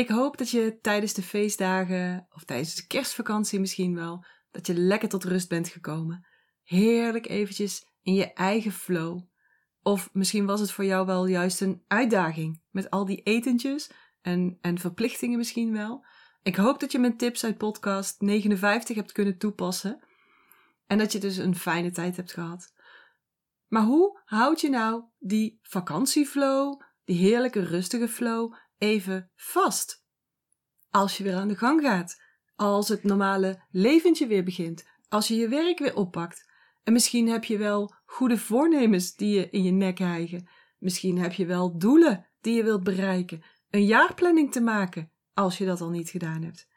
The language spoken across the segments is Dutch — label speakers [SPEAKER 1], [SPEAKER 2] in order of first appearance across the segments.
[SPEAKER 1] Ik hoop dat je tijdens de feestdagen of tijdens de kerstvakantie misschien wel, dat je lekker tot rust bent gekomen. Heerlijk eventjes in je eigen flow. Of misschien was het voor jou wel juist een uitdaging met al die etentjes en, en verplichtingen misschien wel. Ik hoop dat je mijn tips uit podcast 59 hebt kunnen toepassen. En dat je dus een fijne tijd hebt gehad. Maar hoe houd je nou die vakantieflow, die heerlijke rustige flow, even vast? Als je weer aan de gang gaat, als het normale leventje weer begint, als je je werk weer oppakt. En misschien heb je wel goede voornemens die je in je nek hijgen. Misschien heb je wel doelen die je wilt bereiken. Een jaarplanning te maken, als je dat al niet gedaan hebt.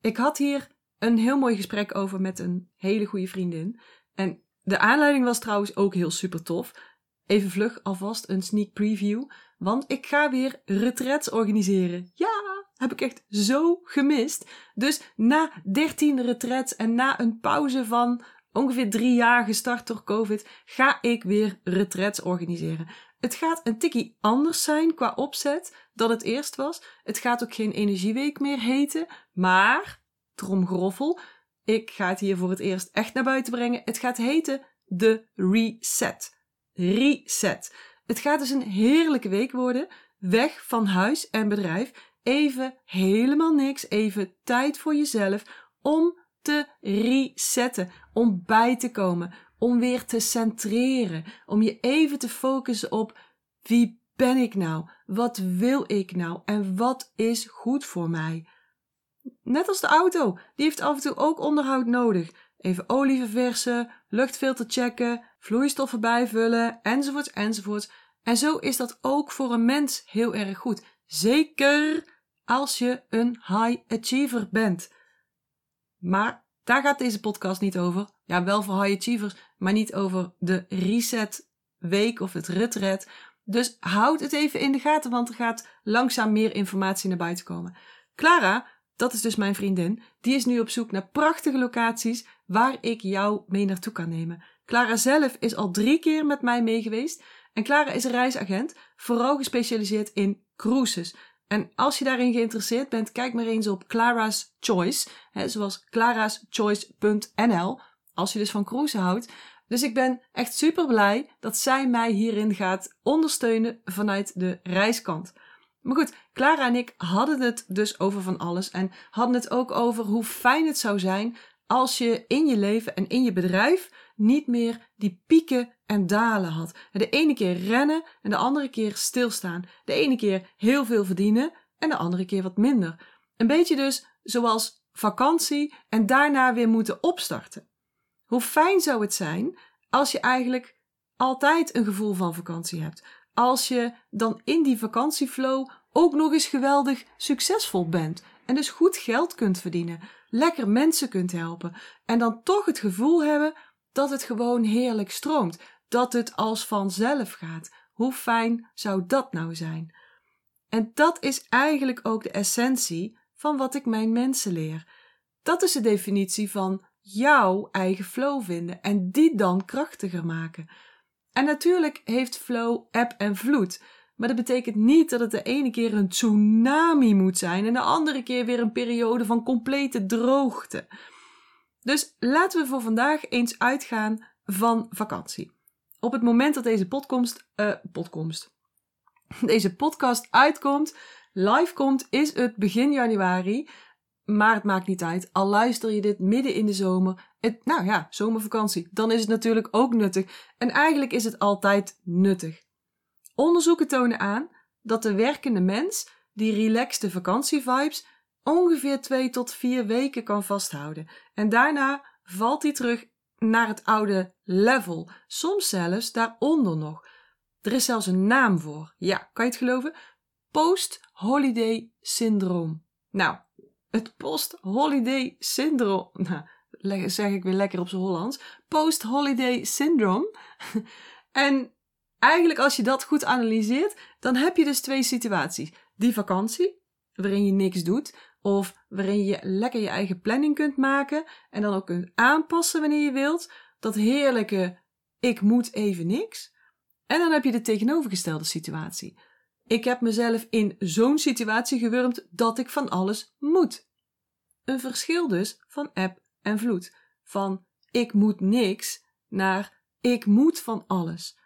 [SPEAKER 1] Ik had hier een heel mooi gesprek over met een hele goede vriendin. En de aanleiding was trouwens ook heel super tof. Even vlug alvast een sneak preview. Want ik ga weer retrets organiseren. Ja, heb ik echt zo gemist. Dus na 13 retrets en na een pauze van ongeveer drie jaar gestart door COVID, ga ik weer retrets organiseren. Het gaat een tikkie anders zijn qua opzet dan het eerst was. Het gaat ook geen energieweek meer heten, maar, tromgroffel, ik ga het hier voor het eerst echt naar buiten brengen. Het gaat heten de Reset. Reset. Het gaat dus een heerlijke week worden. Weg van huis en bedrijf. Even helemaal niks. Even tijd voor jezelf om te resetten. Om bij te komen. Om weer te centreren. Om je even te focussen op wie ben ik nou? Wat wil ik nou? En wat is goed voor mij? Net als de auto, die heeft af en toe ook onderhoud nodig. Even olie verversen, luchtfilter checken, vloeistoffen bijvullen, enzovoort, enzovoort. En zo is dat ook voor een mens heel erg goed. Zeker als je een high achiever bent. Maar daar gaat deze podcast niet over. Ja, wel voor high achievers, maar niet over de reset week of het retret. Dus houd het even in de gaten, want er gaat langzaam meer informatie naar buiten komen. Clara dat is dus mijn vriendin. Die is nu op zoek naar prachtige locaties waar ik jou mee naartoe kan nemen. Clara zelf is al drie keer met mij mee geweest. En Clara is een reisagent, vooral gespecialiseerd in cruises. En als je daarin geïnteresseerd bent, kijk maar eens op Clara's Choice. Hè, zoals claraschoice.nl. Als je dus van cruisen houdt. Dus ik ben echt super blij dat zij mij hierin gaat ondersteunen vanuit de reiskant. Maar goed, Clara en ik hadden het dus over van alles en hadden het ook over hoe fijn het zou zijn als je in je leven en in je bedrijf niet meer die pieken en dalen had. De ene keer rennen en de andere keer stilstaan. De ene keer heel veel verdienen en de andere keer wat minder. Een beetje dus zoals vakantie en daarna weer moeten opstarten. Hoe fijn zou het zijn als je eigenlijk altijd een gevoel van vakantie hebt. Als je dan in die vakantieflow ook nog eens geweldig succesvol bent en dus goed geld kunt verdienen, lekker mensen kunt helpen en dan toch het gevoel hebben dat het gewoon heerlijk stroomt, dat het als vanzelf gaat. Hoe fijn zou dat nou zijn? En dat is eigenlijk ook de essentie van wat ik mijn mensen leer. Dat is de definitie van jouw eigen flow vinden en die dan krachtiger maken. En natuurlijk heeft flow eb en vloed. Maar dat betekent niet dat het de ene keer een tsunami moet zijn en de andere keer weer een periode van complete droogte. Dus laten we voor vandaag eens uitgaan van vakantie. Op het moment dat deze podcast, uh, podcast, deze podcast uitkomt, live komt, is het begin januari. Maar het maakt niet uit. Al luister je dit midden in de zomer. Nou ja, zomervakantie. Dan is het natuurlijk ook nuttig. En eigenlijk is het altijd nuttig. Onderzoeken tonen aan dat de werkende mens die relaxte vakantievibes ongeveer 2 tot 4 weken kan vasthouden. En daarna valt hij terug naar het oude level, soms zelfs daaronder nog. Er is zelfs een naam voor. Ja, kan je het geloven? Post-holiday syndroom. Nou, het post-holiday syndroom. Nou, zeg ik weer lekker op zijn Hollands. Post-holiday syndrome. en eigenlijk als je dat goed analyseert, dan heb je dus twee situaties. Die vakantie, waarin je niks doet, of waarin je lekker je eigen planning kunt maken en dan ook kunt aanpassen wanneer je wilt. Dat heerlijke, ik moet even niks. En dan heb je de tegenovergestelde situatie. Ik heb mezelf in zo'n situatie gewurmd dat ik van alles moet. Een verschil dus van eb en vloed. Van ik moet niks naar ik moet van alles.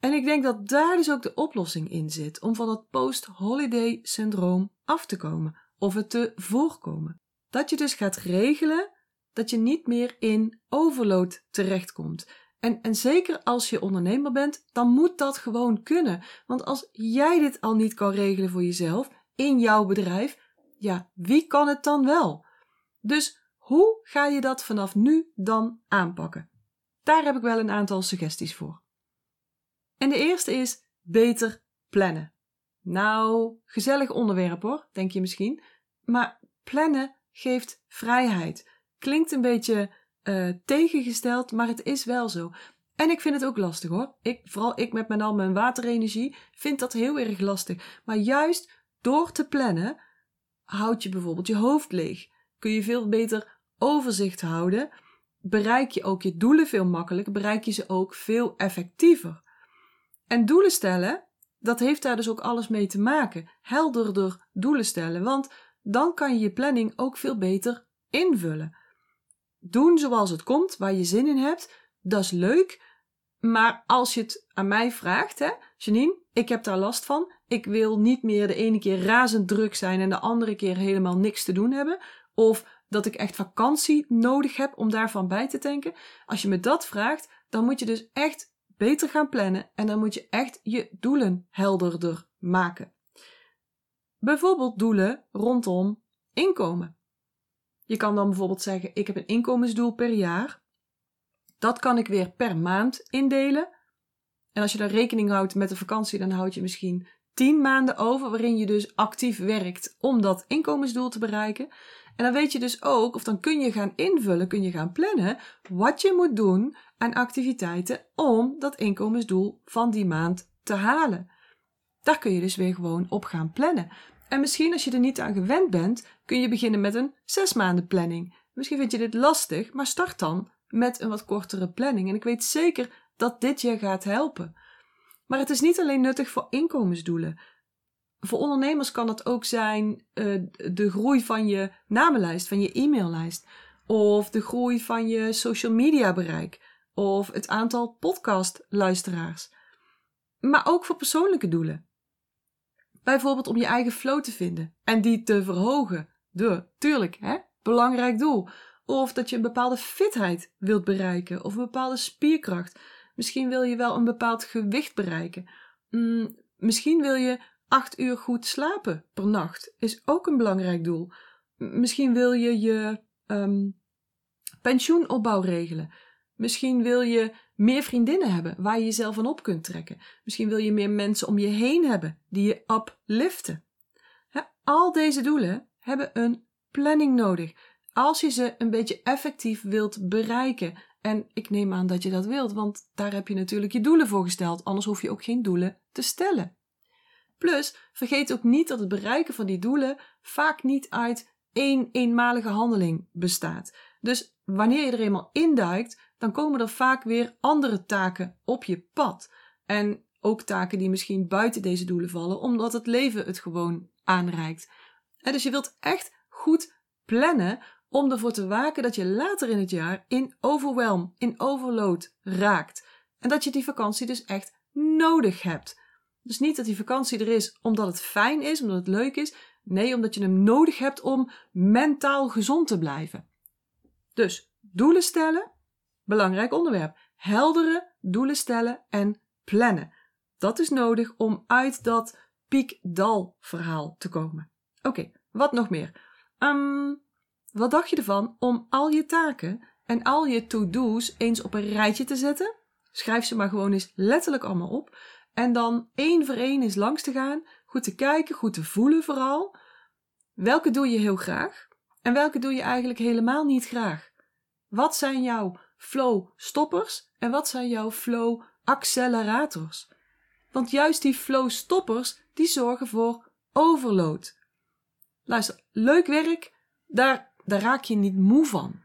[SPEAKER 1] En ik denk dat daar dus ook de oplossing in zit om van het post-holiday syndroom af te komen of het te voorkomen. Dat je dus gaat regelen dat je niet meer in overload terechtkomt. En, en zeker als je ondernemer bent, dan moet dat gewoon kunnen. Want als jij dit al niet kan regelen voor jezelf, in jouw bedrijf, ja, wie kan het dan wel? Dus hoe ga je dat vanaf nu dan aanpakken? Daar heb ik wel een aantal suggesties voor. En de eerste is beter plannen. Nou, gezellig onderwerp hoor, denk je misschien. Maar plannen geeft vrijheid. Klinkt een beetje uh, tegengesteld, maar het is wel zo. En ik vind het ook lastig hoor. Ik, vooral ik met mijn al mijn waterenergie vind dat heel erg lastig. Maar juist door te plannen houd je bijvoorbeeld je hoofd leeg. Kun je veel beter overzicht houden. Bereik je ook je doelen veel makkelijker. Bereik je ze ook veel effectiever. En doelen stellen, dat heeft daar dus ook alles mee te maken. Helderder doelen stellen. Want dan kan je je planning ook veel beter invullen doen zoals het komt, waar je zin in hebt, dat is leuk. Maar als je het aan mij vraagt, hè, Janine, ik heb daar last van. Ik wil niet meer de ene keer razend druk zijn en de andere keer helemaal niks te doen hebben. Of dat ik echt vakantie nodig heb om daarvan bij te tanken. Als je me dat vraagt, dan moet je dus echt beter gaan plannen en dan moet je echt je doelen helderder maken. Bijvoorbeeld doelen rondom inkomen. Je kan dan bijvoorbeeld zeggen: ik heb een inkomensdoel per jaar. Dat kan ik weer per maand indelen. En als je dan rekening houdt met de vakantie, dan houd je misschien 10 maanden over waarin je dus actief werkt om dat inkomensdoel te bereiken. En dan weet je dus ook, of dan kun je gaan invullen, kun je gaan plannen wat je moet doen aan activiteiten om dat inkomensdoel van die maand te halen. Daar kun je dus weer gewoon op gaan plannen. En misschien als je er niet aan gewend bent, kun je beginnen met een zes maanden planning. Misschien vind je dit lastig, maar start dan met een wat kortere planning. En ik weet zeker dat dit je gaat helpen. Maar het is niet alleen nuttig voor inkomensdoelen. Voor ondernemers kan het ook zijn uh, de groei van je namenlijst, van je e-maillijst. Of de groei van je social media bereik. Of het aantal podcastluisteraars. Maar ook voor persoonlijke doelen. Bijvoorbeeld om je eigen flow te vinden en die te verhogen. De, tuurlijk, hè? Belangrijk doel. Of dat je een bepaalde fitheid wilt bereiken of een bepaalde spierkracht. Misschien wil je wel een bepaald gewicht bereiken. Mm, misschien wil je acht uur goed slapen per nacht. Is ook een belangrijk doel. Misschien wil je je um, pensioenopbouw regelen. Misschien wil je meer vriendinnen hebben waar je jezelf van op kunt trekken. Misschien wil je meer mensen om je heen hebben die je upliften. al deze doelen hebben een planning nodig. Als je ze een beetje effectief wilt bereiken. En ik neem aan dat je dat wilt, want daar heb je natuurlijk je doelen voor gesteld. Anders hoef je ook geen doelen te stellen. Plus, vergeet ook niet dat het bereiken van die doelen vaak niet uit één eenmalige handeling bestaat. Dus wanneer je er eenmaal induikt, dan komen er vaak weer andere taken op je pad. En ook taken die misschien buiten deze doelen vallen, omdat het leven het gewoon aanreikt. Dus je wilt echt goed plannen om ervoor te waken dat je later in het jaar in overwhelm, in overload raakt. En dat je die vakantie dus echt nodig hebt. Dus niet dat die vakantie er is omdat het fijn is, omdat het leuk is. Nee, omdat je hem nodig hebt om mentaal gezond te blijven. Dus doelen stellen, belangrijk onderwerp. Heldere doelen stellen en plannen. Dat is nodig om uit dat piek-dal verhaal te komen. Oké, wat nog meer? Um, wat dacht je ervan om al je taken en al je to-do's eens op een rijtje te zetten? Schrijf ze maar gewoon eens letterlijk allemaal op. En dan één voor één eens langs te gaan. Goed te kijken, goed te voelen vooral. Welke doe je heel graag? En welke doe je eigenlijk helemaal niet graag? Wat zijn jouw flow stoppers en wat zijn jouw flow accelerators? Want juist die flow stoppers die zorgen voor overload. Luister, leuk werk, daar, daar raak je niet moe van.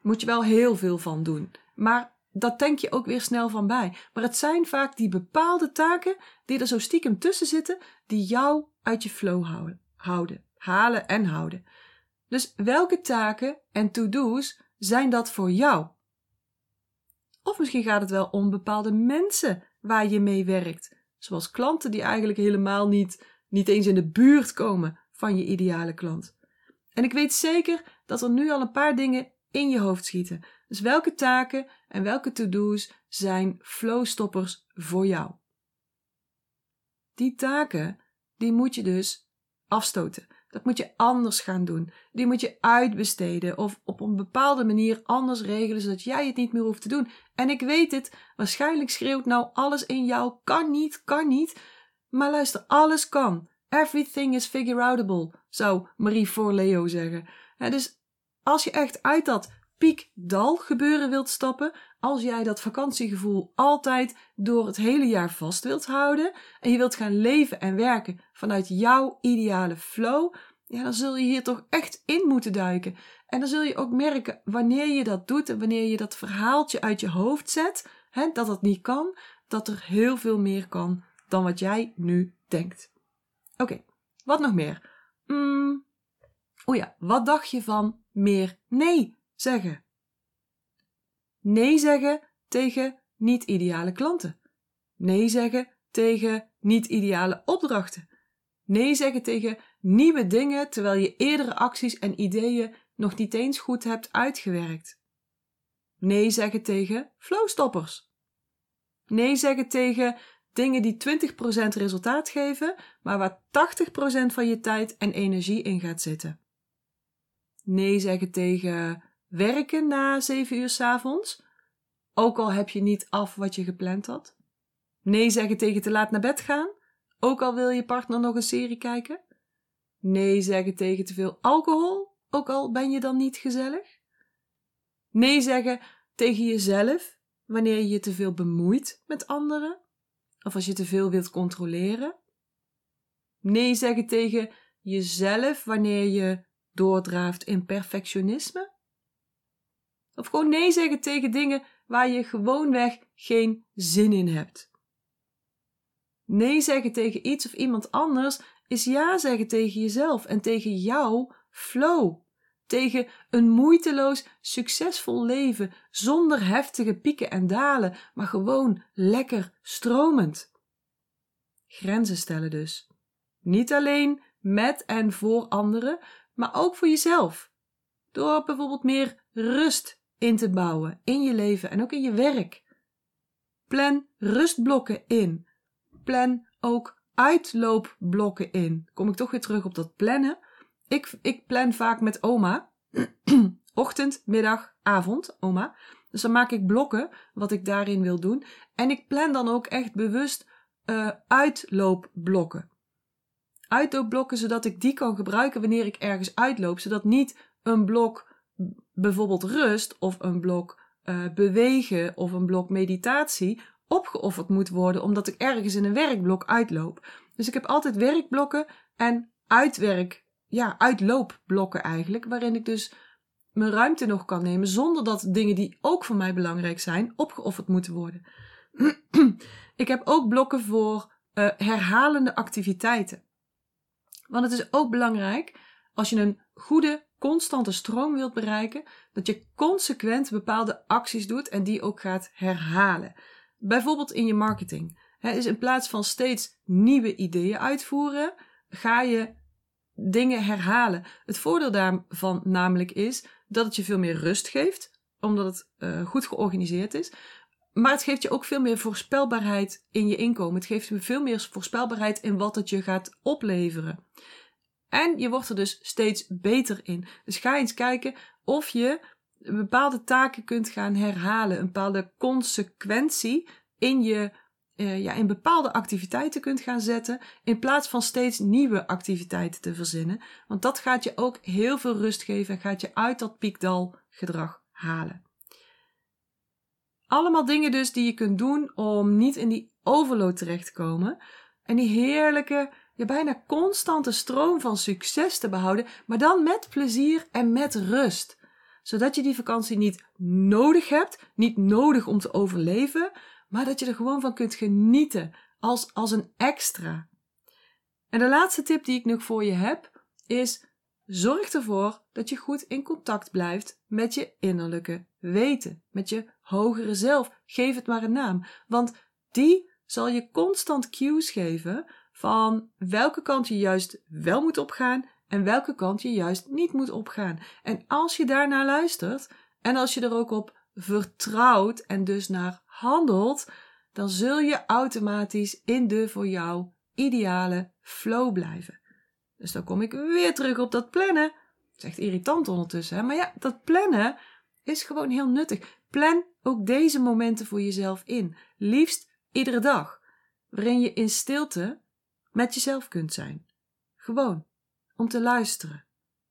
[SPEAKER 1] Moet je wel heel veel van doen. Maar dat denk je ook weer snel van bij. Maar het zijn vaak die bepaalde taken die er zo stiekem tussen zitten, die jou uit je flow houden, houden halen en houden. Dus welke taken en to-do's zijn dat voor jou? Of misschien gaat het wel om bepaalde mensen waar je mee werkt, zoals klanten die eigenlijk helemaal niet, niet eens in de buurt komen van je ideale klant. En ik weet zeker dat er nu al een paar dingen in je hoofd schieten. Dus welke taken en welke to-do's zijn flowstoppers voor jou? Die taken, die moet je dus afstoten. Dat moet je anders gaan doen. Die moet je uitbesteden of op een bepaalde manier anders regelen, zodat jij het niet meer hoeft te doen. En ik weet het, waarschijnlijk schreeuwt nou alles in jou: kan niet, kan niet. Maar luister, alles kan. Everything is figure outable, zou Marie Forleo zeggen. dus als je echt uit dat piek-dal gebeuren wilt stappen, als jij dat vakantiegevoel altijd door het hele jaar vast wilt houden en je wilt gaan leven en werken vanuit jouw ideale flow, ja, dan zul je hier toch echt in moeten duiken. En dan zul je ook merken wanneer je dat doet en wanneer je dat verhaaltje uit je hoofd zet, hè, dat het niet kan, dat er heel veel meer kan dan wat jij nu denkt. Oké, wat nog meer? Mm, oh ja, wat dacht je van meer nee zeggen? Nee zeggen tegen niet-ideale klanten. Nee zeggen tegen niet-ideale opdrachten. Nee zeggen tegen nieuwe dingen terwijl je eerdere acties en ideeën nog niet eens goed hebt uitgewerkt. Nee zeggen tegen flowstoppers. Nee zeggen tegen dingen die 20% resultaat geven, maar waar 80% van je tijd en energie in gaat zitten. Nee zeggen tegen werken na 7 uur s avonds, ook al heb je niet af wat je gepland had. Nee zeggen tegen te laat naar bed gaan, ook al wil je partner nog een serie kijken. Nee zeggen tegen te veel alcohol, ook al ben je dan niet gezellig. Nee zeggen tegen jezelf wanneer je je te veel bemoeit met anderen of als je te veel wilt controleren. Nee zeggen tegen jezelf wanneer je doordraaft in perfectionisme. Of gewoon nee zeggen tegen dingen waar je gewoonweg geen zin in hebt. Nee zeggen tegen iets of iemand anders is ja zeggen tegen jezelf en tegen jouw flow. Tegen een moeiteloos, succesvol leven zonder heftige pieken en dalen, maar gewoon lekker stromend. Grenzen stellen dus. Niet alleen met en voor anderen, maar ook voor jezelf. Door bijvoorbeeld meer rust in te bouwen in je leven en ook in je werk. Plan rustblokken in. Plan ook uitloopblokken in. Kom ik toch weer terug op dat plannen. Ik, ik plan vaak met oma. Ochtend, middag, avond, oma. Dus dan maak ik blokken wat ik daarin wil doen. En ik plan dan ook echt bewust uh, uitloopblokken. Uitloopblokken zodat ik die kan gebruiken wanneer ik ergens uitloop. Zodat niet een blok bijvoorbeeld rust of een blok uh, bewegen of een blok meditatie opgeofferd moet worden omdat ik ergens in een werkblok uitloop. Dus ik heb altijd werkblokken en uitwerk, ja, uitloopblokken eigenlijk, waarin ik dus mijn ruimte nog kan nemen zonder dat dingen die ook voor mij belangrijk zijn opgeofferd moeten worden. ik heb ook blokken voor uh, herhalende activiteiten. Want het is ook belangrijk als je een goede, constante stroom wilt bereiken, dat je consequent bepaalde acties doet en die ook gaat herhalen. Bijvoorbeeld in je marketing. He, dus in plaats van steeds nieuwe ideeën uitvoeren, ga je dingen herhalen. Het voordeel daarvan namelijk is dat het je veel meer rust geeft, omdat het uh, goed georganiseerd is. Maar het geeft je ook veel meer voorspelbaarheid in je inkomen. Het geeft je veel meer voorspelbaarheid in wat het je gaat opleveren. En je wordt er dus steeds beter in. Dus ga eens kijken of je bepaalde taken kunt gaan herhalen. Een bepaalde consequentie in je uh, ja, in bepaalde activiteiten kunt gaan zetten, in plaats van steeds nieuwe activiteiten te verzinnen. Want dat gaat je ook heel veel rust geven en gaat je uit dat piekdal gedrag halen. Allemaal dingen dus die je kunt doen om niet in die overload terecht te komen. En die heerlijke, ja, bijna constante stroom van succes te behouden, maar dan met plezier en met rust zodat je die vakantie niet nodig hebt, niet nodig om te overleven, maar dat je er gewoon van kunt genieten als, als een extra. En de laatste tip die ik nog voor je heb is: zorg ervoor dat je goed in contact blijft met je innerlijke weten, met je hogere zelf. Geef het maar een naam, want die zal je constant cues geven van welke kant je juist wel moet opgaan en welke kant je juist niet moet opgaan. En als je daarnaar luistert en als je er ook op vertrouwt en dus naar handelt, dan zul je automatisch in de voor jou ideale flow blijven. Dus dan kom ik weer terug op dat plannen. Het is echt irritant ondertussen, hè? maar ja, dat plannen is gewoon heel nuttig. Plan ook deze momenten voor jezelf in. Liefst iedere dag, waarin je in stilte met jezelf kunt zijn. Gewoon om te luisteren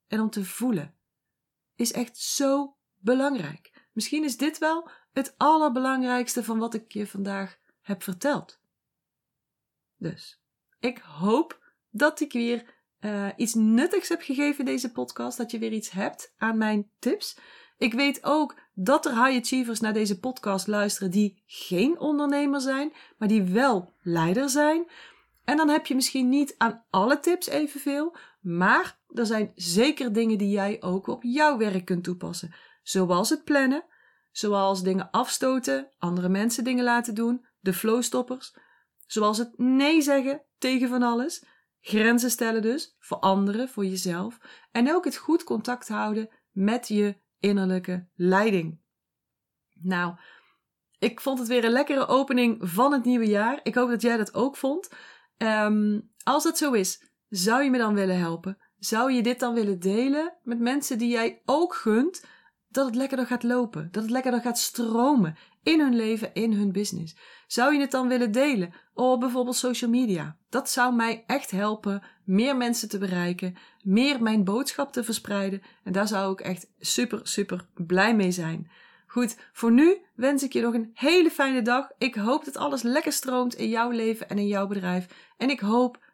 [SPEAKER 1] en om te voelen is echt zo belangrijk. Misschien is dit wel het allerbelangrijkste van wat ik je vandaag heb verteld. Dus ik hoop dat ik weer uh, iets nuttigs heb gegeven in deze podcast, dat je weer iets hebt aan mijn tips. Ik weet ook dat er high achievers naar deze podcast luisteren die geen ondernemer zijn, maar die wel leider zijn. En dan heb je misschien niet aan alle tips evenveel, maar er zijn zeker dingen die jij ook op jouw werk kunt toepassen. Zoals het plannen, zoals dingen afstoten, andere mensen dingen laten doen, de flowstoppers. Zoals het nee zeggen tegen van alles, grenzen stellen dus, voor anderen, voor jezelf. En ook het goed contact houden met je innerlijke leiding. Nou, ik vond het weer een lekkere opening van het nieuwe jaar. Ik hoop dat jij dat ook vond. Um, als dat zo is, zou je me dan willen helpen? Zou je dit dan willen delen met mensen die jij ook gunt dat het lekkerder gaat lopen, dat het lekkerder gaat stromen in hun leven, in hun business? Zou je het dan willen delen op bijvoorbeeld social media? Dat zou mij echt helpen meer mensen te bereiken, meer mijn boodschap te verspreiden en daar zou ik echt super, super blij mee zijn. Goed, voor nu wens ik je nog een hele fijne dag. Ik hoop dat alles lekker stroomt in jouw leven en in jouw bedrijf. En ik hoop